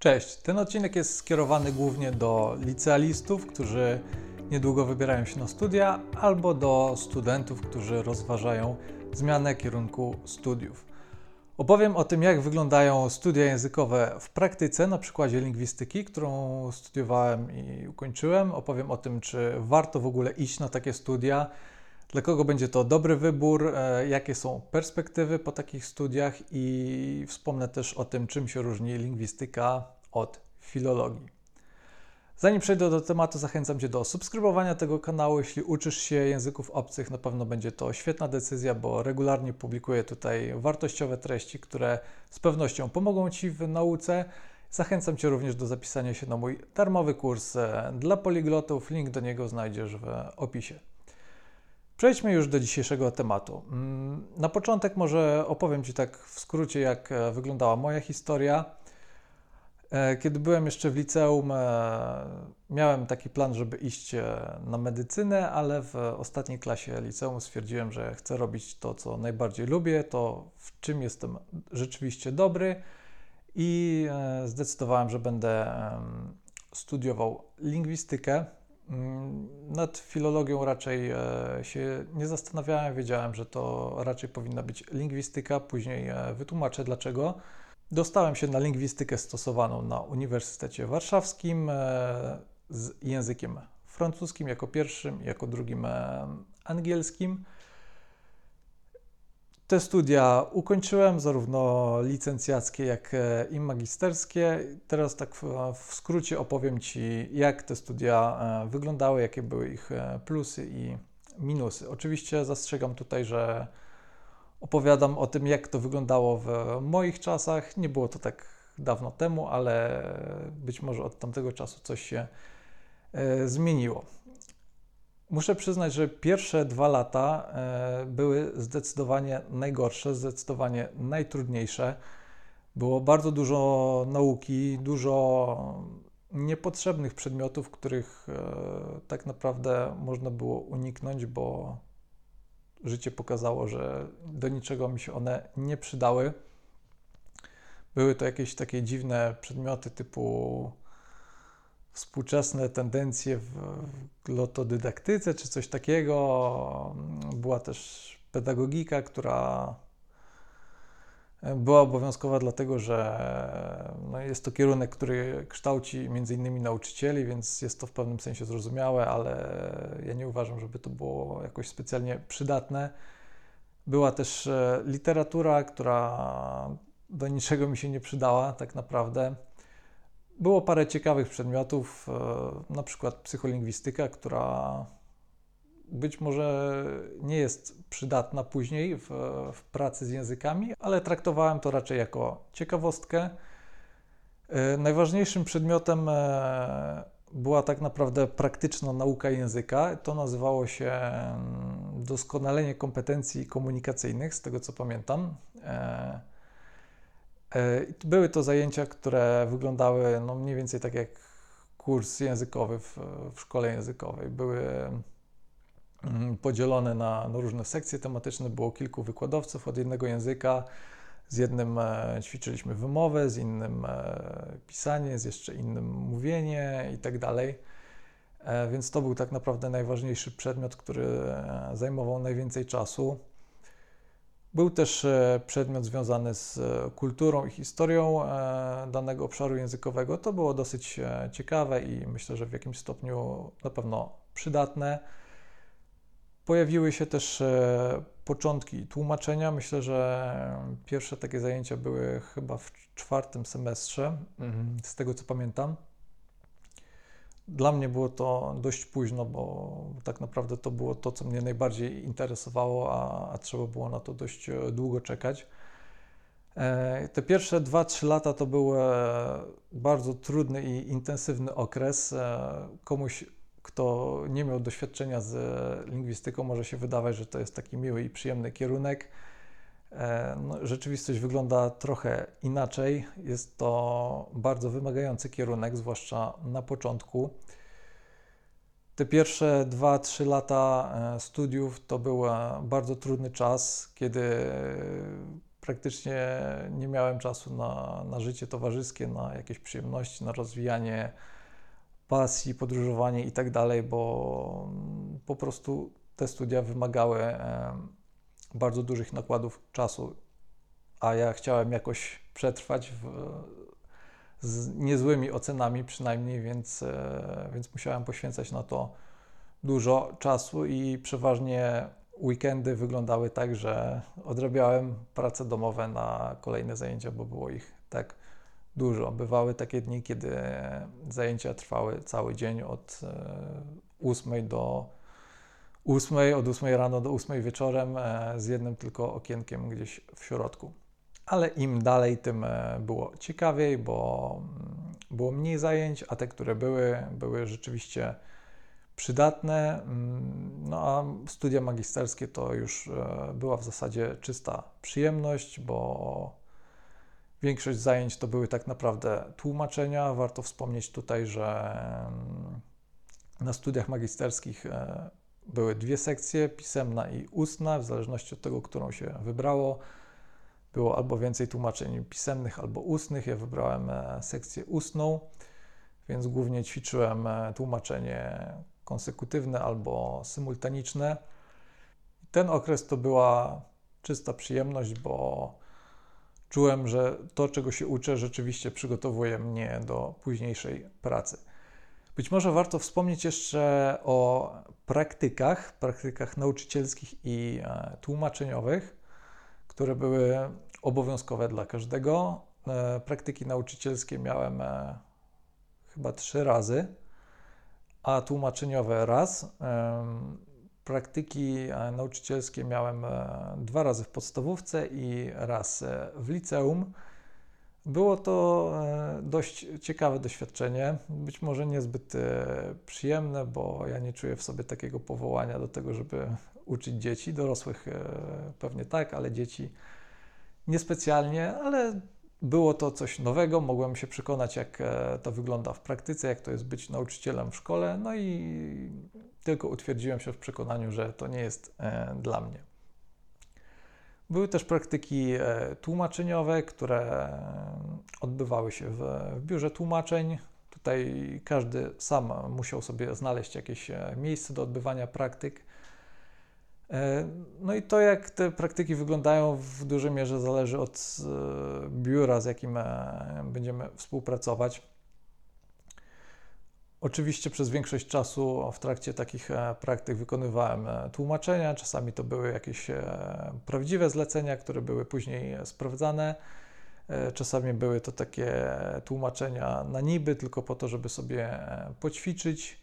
Cześć, ten odcinek jest skierowany głównie do licealistów, którzy niedługo wybierają się na studia, albo do studentów, którzy rozważają zmianę kierunku studiów. Opowiem o tym, jak wyglądają studia językowe w praktyce na przykładzie lingwistyki, którą studiowałem i ukończyłem. Opowiem o tym, czy warto w ogóle iść na takie studia, dla kogo będzie to dobry wybór, e, jakie są perspektywy po takich studiach i wspomnę też o tym, czym się różni lingwistyka od filologii. Zanim przejdę do tematu, zachęcam Cię do subskrybowania tego kanału. Jeśli uczysz się języków obcych, na pewno będzie to świetna decyzja, bo regularnie publikuję tutaj wartościowe treści, które z pewnością pomogą Ci w nauce. Zachęcam Cię również do zapisania się na mój darmowy kurs e, dla poliglotów. Link do niego znajdziesz w opisie. Przejdźmy już do dzisiejszego tematu. Mm, na początek może opowiem Ci tak w skrócie, jak e, wyglądała moja historia. E, kiedy byłem jeszcze w liceum, e, miałem taki plan, żeby iść na medycynę, ale w ostatniej klasie liceum stwierdziłem, że chcę robić to, co najbardziej lubię, to w czym jestem rzeczywiście dobry i zdecydowałem, że będę studiował lingwistykę. Mm, nad filologią raczej e, się nie zastanawiałem, wiedziałem, że to raczej powinna być lingwistyka, później e, wytłumaczę dlaczego. Dostałem się na lingwistykę stosowaną na Uniwersytecie Warszawskim e, z językiem francuskim jako pierwszym, jako drugim angielskim. Te studia ukończyłem, zarówno licencjackie, jak e, i magisterskie. Teraz tak w, skrócie opowiem Ci, jak te studia e, wyglądały, jakie były ich e, plusy i minusy. Oczywiście zastrzegam tutaj, że opowiadam o tym, jak to wyglądało w moich czasach. Nie było to tak dawno temu, ale być może od tamtego czasu coś się zmieniło. Muszę przyznać, że pierwsze dwa lata e, były zdecydowanie najgorsze, zdecydowanie najtrudniejsze. Było bardzo dużo nauki, dużo niepotrzebnych przedmiotów, których e, tak naprawdę można było uniknąć, bo życie pokazało, że do niczego mi się one nie przydały. Były to jakieś takie dziwne przedmioty typu współczesne tendencje w glotodydaktyce czy coś takiego. Była też pedagogika, która była obowiązkowa dlatego, że no jest to kierunek, który kształci między innymi nauczycieli, więc jest to w pewnym sensie zrozumiałe, ale ja nie uważam, żeby to było jakoś specjalnie przydatne. Była też e, literatura, która do niczego mi się nie przydała tak naprawdę. Było parę ciekawych przedmiotów, e, na przykład psycholingwistyka, która być może nie jest przydatna później w, w, pracy z językami, ale traktowałem to raczej jako ciekawostkę. E, najważniejszym przedmiotem e, była tak naprawdę praktyczna nauka języka. To nazywało się mm, doskonalenie kompetencji komunikacyjnych, z tego co pamiętam. E, były to zajęcia, które wyglądały no mniej więcej tak jak kurs językowy w, w szkole językowej. Były mm, podzielone na, na, różne sekcje tematyczne. Było kilku wykładowców od jednego języka. Z jednym e, ćwiczyliśmy wymowę, z innym e, pisanie, z jeszcze innym mówienie i tak dalej. Więc to był tak naprawdę najważniejszy przedmiot, który zajmował najwięcej czasu. Był też e, przedmiot związany z e, kulturą i historią e, danego obszaru językowego. To było dosyć ciekawe i myślę, że w jakimś stopniu na pewno przydatne. Pojawiły się też początki tłumaczenia. Myślę, że pierwsze takie zajęcia były chyba w czwartym semestrze, mhm. z tego co pamiętam. Dla mnie było to dość późno, bo tak naprawdę to było to, co mnie najbardziej interesowało, a, a trzeba było na to dość e, długo czekać. E, te pierwsze 2-3 lata to był bardzo trudny i intensywny okres. E, komuś, kto nie miał doświadczenia z lingwistyką, może się wydawać, że to jest taki miły i przyjemny kierunek E, no, rzeczywistość wygląda trochę inaczej. Jest to bardzo wymagający kierunek, zwłaszcza na początku. Te pierwsze 2-3 lata e, studiów to był bardzo trudny czas, kiedy praktycznie nie miałem czasu na, na życie towarzyskie, na jakieś przyjemności, na rozwijanie pasji, podróżowanie i tak bo po prostu te studia wymagały bardzo dużych nakładów czasu, a ja chciałem jakoś przetrwać w, z niezłymi ocenami przynajmniej, więc, e, więc musiałem poświęcać na to dużo czasu i przeważnie weekendy wyglądały tak, że odrabiałem prace domowe na kolejne zajęcia, bo było ich tak dużo. Bywały takie dni, kiedy zajęcia trwały cały dzień od 8 e, do 8, od 8 rano do 8 wieczorem e, z jednym tylko okienkiem gdzieś w środku. Ale im dalej, tym e, było ciekawiej, bo mm, było mniej zajęć, a te, które były, były rzeczywiście przydatne. Mm, no a studia magisterskie to już była w zasadzie czysta przyjemność, bo Większość zajęć to były tak naprawdę tłumaczenia. Warto wspomnieć tutaj, że mm, na studiach magisterskich e, były dwie sekcje, pisemna i ustna, w zależności od tego, którą się wybrało. Było albo więcej tłumaczeń pisemnych, albo ustnych. Ja wybrałem e, sekcję ustną, więc głównie ćwiczyłem e, tłumaczenie konsekutywne albo symultaniczne. Ten okres to była czysta przyjemność, bo czułem, że to, czego się uczę, rzeczywiście przygotowuje mnie do późniejszej pracy. Być może warto wspomnieć jeszcze o praktykach, praktykach nauczycielskich i e, tłumaczeniowych, które były obowiązkowe dla każdego. E, praktyki nauczycielskie miałem e, chyba trzy razy, a tłumaczeniowe raz praktyki nauczycielskie miałem dwa razy w podstawówce i raz w liceum. Było to dość ciekawe doświadczenie, być może niezbyt przyjemne, bo ja nie czuję w sobie takiego powołania do tego, żeby uczyć dzieci, dorosłych pewnie tak, ale dzieci niespecjalnie, ale było to coś nowego, mogłem się przekonać, jak to wygląda w praktyce, jak to jest być nauczycielem w szkole, no i tylko utwierdziłem się w przekonaniu, że to nie jest e, dla mnie. Były też praktyki e, tłumaczeniowe, które odbywały się w, w biurze tłumaczeń. Tutaj każdy sam musiał sobie znaleźć jakieś e, miejsce do odbywania praktyk. No i to, jak te praktyki wyglądają, w dużej mierze zależy od biura, z jakim będziemy współpracować. Oczywiście przez większość czasu w trakcie takich e, praktyk wykonywałem e, tłumaczenia. Czasami to były jakieś e, prawdziwe zlecenia, które były później sprawdzane. Czasami były to takie tłumaczenia na niby, tylko po to, żeby sobie poćwiczyć.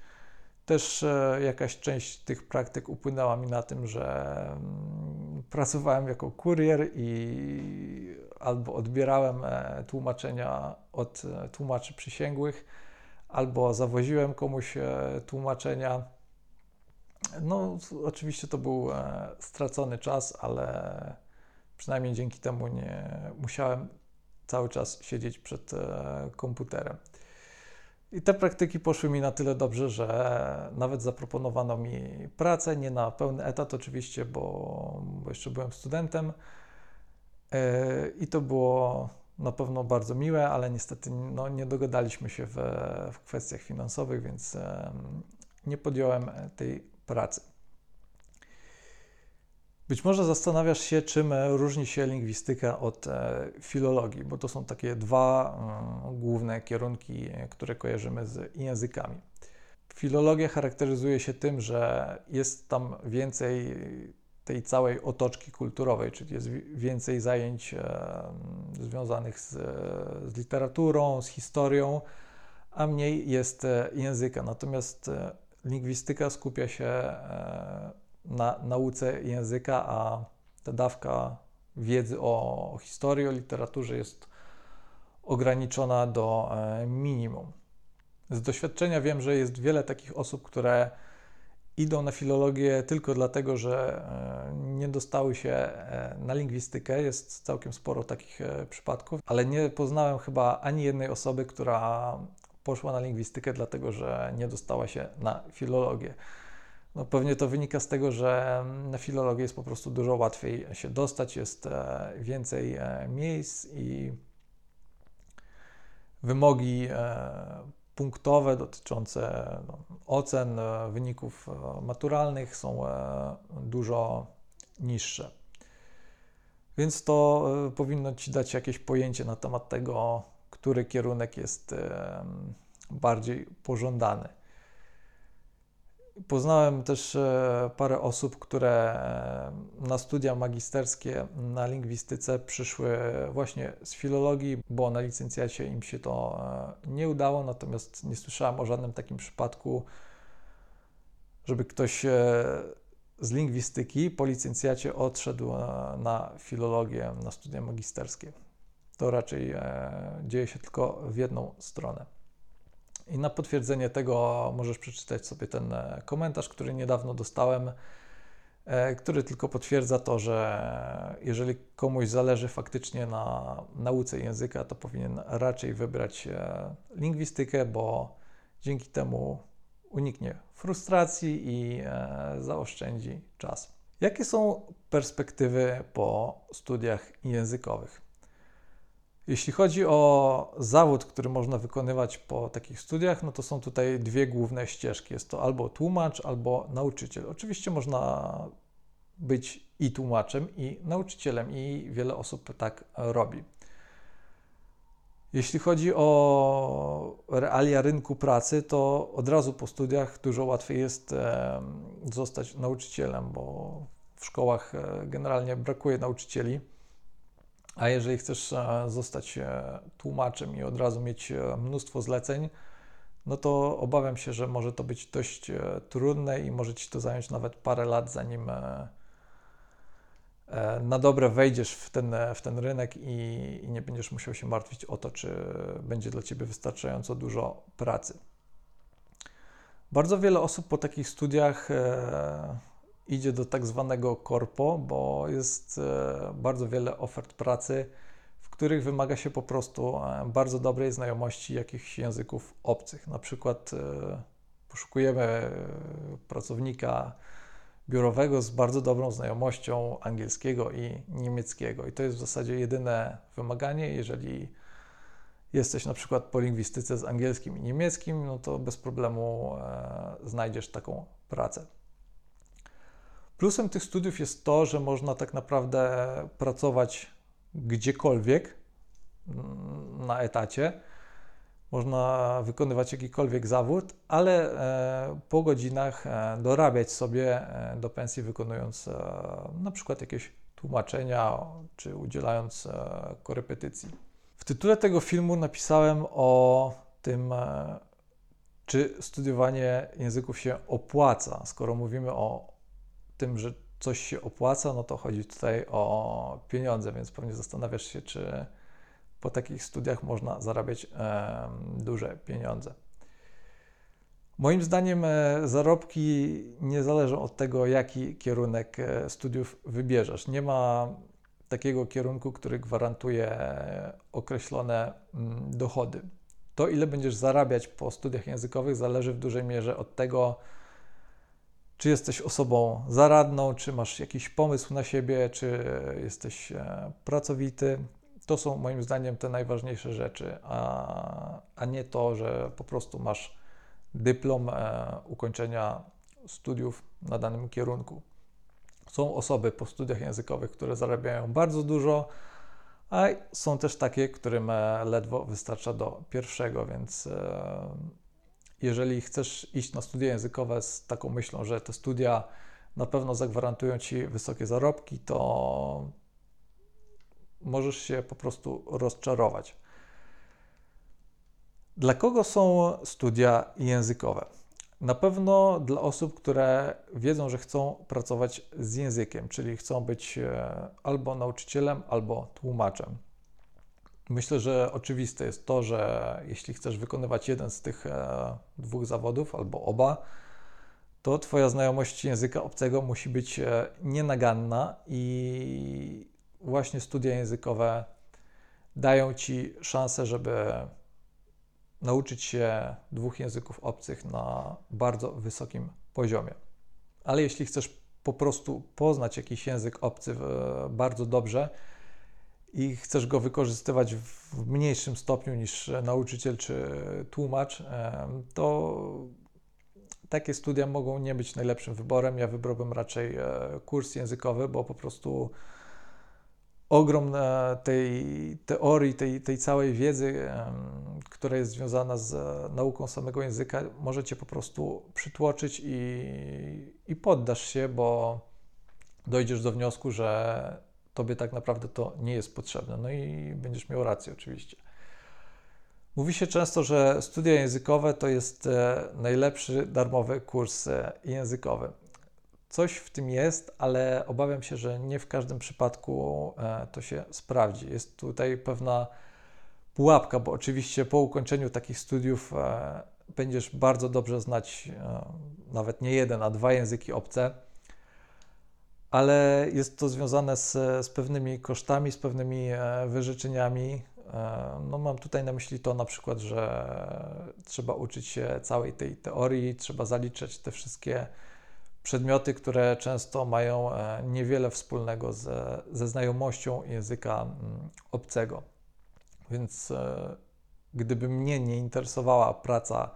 Też jakaś część tych praktyk upłynęła mi na tym, że mm, pracowałem jako kurier i albo odbierałem tłumaczenia od tłumaczy przysięgłych albo zawoziłem komuś e, tłumaczenia. No, oczywiście to był e, stracony czas, ale przynajmniej dzięki temu nie musiałem cały czas siedzieć przed e, komputerem. I te praktyki poszły mi na tyle dobrze, że nawet zaproponowano mi pracę, nie na pełny etat oczywiście, bo, bo jeszcze byłem studentem. I to było na pewno bardzo miłe, ale niestety no, nie dogadaliśmy się w, w kwestiach finansowych, więc nie podjąłem e, tej pracy. Być może zastanawiasz się, czym e, różni się lingwistyka od e, filologii, bo to są takie dwa główne kierunki, które kojarzymy z językami. Filologia charakteryzuje się tym, że jest tam więcej tej całej otoczki kulturowej, czyli jest więcej zajęć związanych z, z, literaturą, z historią, a mniej jest e, języka. Natomiast e, lingwistyka skupia się e, na nauce języka, a ta dawka wiedzy o, o historii, o literaturze jest ograniczona do minimum. Z doświadczenia wiem, że jest wiele takich osób, które idą na filologię tylko dlatego, że nie dostały się e, na lingwistykę. Jest całkiem sporo takich e, przypadków, ale nie poznałem chyba ani jednej osoby, która poszła na lingwistykę dlatego, że nie dostała się na filologię. No pewnie to wynika z tego, że na filologię jest po prostu dużo łatwiej się dostać, jest e, więcej miejsc i wymogi punktowe dotyczące no, ocen, wyników maturalnych są dużo niższe. Więc to powinno Ci dać jakieś pojęcie na temat tego, który kierunek jest bardziej pożądany. Poznałem też e, parę osób, które e, na studia magisterskie na lingwistyce przyszły właśnie z filologii, bo na licencjacie im się to e, nie udało, natomiast nie słyszałem o żadnym takim przypadku, żeby ktoś z lingwistyki po licencjacie odszedł na filologię, na studia magisterskie. To raczej dzieje się tylko w jedną stronę. I na potwierdzenie tego możesz przeczytać sobie ten e, komentarz, który niedawno dostałem, e, który tylko potwierdza to, że jeżeli komuś zależy faktycznie na nauce języka, to powinien raczej wybrać e, lingwistykę, bo dzięki temu uniknie frustracji i zaoszczędzi czas. Jakie są perspektywy po studiach językowych? Jeśli chodzi o zawód, który można wykonywać po takich studiach, no to są tutaj dwie główne ścieżki. Jest to albo tłumacz, albo nauczyciel. Oczywiście można być i tłumaczem, i nauczycielem, i wiele osób tak robi. Jeśli chodzi o realia rynku pracy, to od razu po studiach dużo łatwiej jest zostać nauczycielem, bo w szkołach e, generalnie brakuje nauczycieli. A jeżeli chcesz e, zostać e, tłumaczem i od razu mieć mnóstwo zleceń, no to obawiam się, że może to być dość trudne i może ci to zająć nawet parę lat, zanim na dobre wejdziesz w ten, w ten rynek i, i nie będziesz musiał się martwić o to, czy będzie dla ciebie wystarczająco dużo pracy. Bardzo wiele osób po takich studiach idzie do tak zwanego korpo, bo jest e, bardzo wiele ofert pracy, w których wymaga się po prostu e, bardzo dobrej znajomości jakichś języków obcych. Na przykład e, poszukujemy pracownika biurowego z bardzo dobrą znajomością angielskiego i niemieckiego. I to jest w zasadzie jedyne wymaganie. Jeżeli jesteś na przykład po lingwistyce z angielskim i niemieckim, no to bez problemu znajdziesz taką pracę. Plusem tych studiów jest to, że można tak naprawdę pracować gdziekolwiek mm, na etacie. Można wykonywać jakikolwiek zawód, ale e, po godzinach e, dorabiać sobie e, do pensji, wykonując na przykład jakieś tłumaczenia czy udzielając korepetycji. W tytule tego filmu napisałem o tym, czy studiowanie języków się opłaca. Skoro mówimy o tym, że coś się opłaca, no to chodzi tutaj o pieniądze, więc pewnie zastanawiasz się, czy po takich studiach można zarabiać e, duże pieniądze. Moim zdaniem e, zarobki nie zależą od tego, jaki kierunek e, studiów wybierzesz. Nie ma takiego kierunku, który gwarantuje określone mm, dochody. To, ile będziesz zarabiać po studiach językowych, zależy w dużej mierze od tego, czy jesteś osobą zaradną, czy masz jakiś pomysł na siebie, czy jesteś e, pracowity. To są moim zdaniem te najważniejsze rzeczy, a, a nie to, że po prostu masz dyplom e, ukończenia studiów na danym kierunku. Są osoby po studiach językowych, które zarabiają bardzo dużo, a są też takie, którym e, ledwo wystarcza do pierwszego, więc jeżeli chcesz iść na studia językowe z taką myślą, że te studia na pewno zagwarantują ci wysokie zarobki, to możesz się po prostu rozczarować. Dla kogo są studia językowe? Na pewno dla osób, które wiedzą, że chcą pracować z językiem, czyli chcą być e, albo nauczycielem, albo tłumaczem. Myślę, że oczywiste jest to, że jeśli chcesz wykonywać jeden z tych e, dwóch zawodów albo oba, to Twoja znajomość języka obcego musi być e, nienaganna i właśnie studia językowe dają Ci szansę, żeby nauczyć się dwóch języków obcych na bardzo wysokim poziomie. ale jeśli chcesz po prostu poznać jakiś język obcy bardzo dobrze i chcesz go wykorzystywać w mniejszym stopniu niż nauczyciel czy tłumacz, to takie studia mogą nie być najlepszym wyborem. Ja wybrałbym raczej e, kurs językowy, bo po prostu ogrom tej teorii, tej, tej całej wiedzy, która jest związana z nauką samego języka, może cię po prostu przytłoczyć i, i poddasz się, bo dojdziesz do wniosku, że tobie tak naprawdę to nie jest potrzebne. No i będziesz miał rację, oczywiście. Mówi się często, że studia językowe to jest e, najlepszy darmowy kurs e, językowy. Coś w tym jest, ale obawiam się, że nie w każdym przypadku e, to się sprawdzi. Jest tutaj pewna pułapka, bo oczywiście po ukończeniu takich studiów będziesz bardzo dobrze znać nawet nie jeden, a dwa języki obce, ale jest to związane z, z pewnymi kosztami, z pewnymi wyrzeczeniami, E, no mam tutaj na myśli to na przykład, że trzeba uczyć się całej tej teorii, trzeba zaliczać te wszystkie przedmioty, które często mają e, niewiele wspólnego ze, ze znajomością języka mm, obcego. Więc e, gdyby mnie nie interesowała praca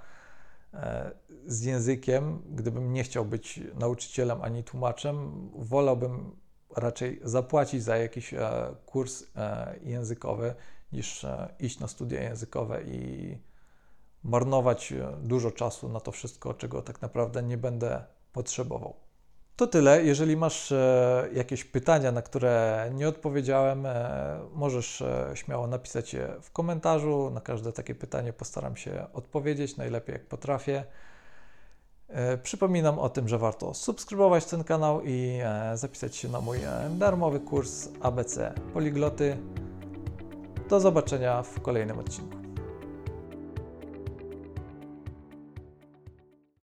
z językiem, gdybym nie chciał być nauczycielem ani tłumaczem, wolałbym raczej zapłacić za jakiś kurs językowy niż e, iść na studia językowe i marnować e, dużo czasu na to wszystko, czego tak naprawdę nie będę potrzebował. To tyle. Jeżeli masz e, jakieś pytania, na które nie odpowiedziałem, możesz śmiało napisać je w komentarzu. Na każde takie pytanie postaram się odpowiedzieć najlepiej jak potrafię. Przypominam o tym, że warto subskrybować ten kanał i zapisać się na mój darmowy kurs ABC Poligloty. Do zobaczenia w kolejnym odcinku.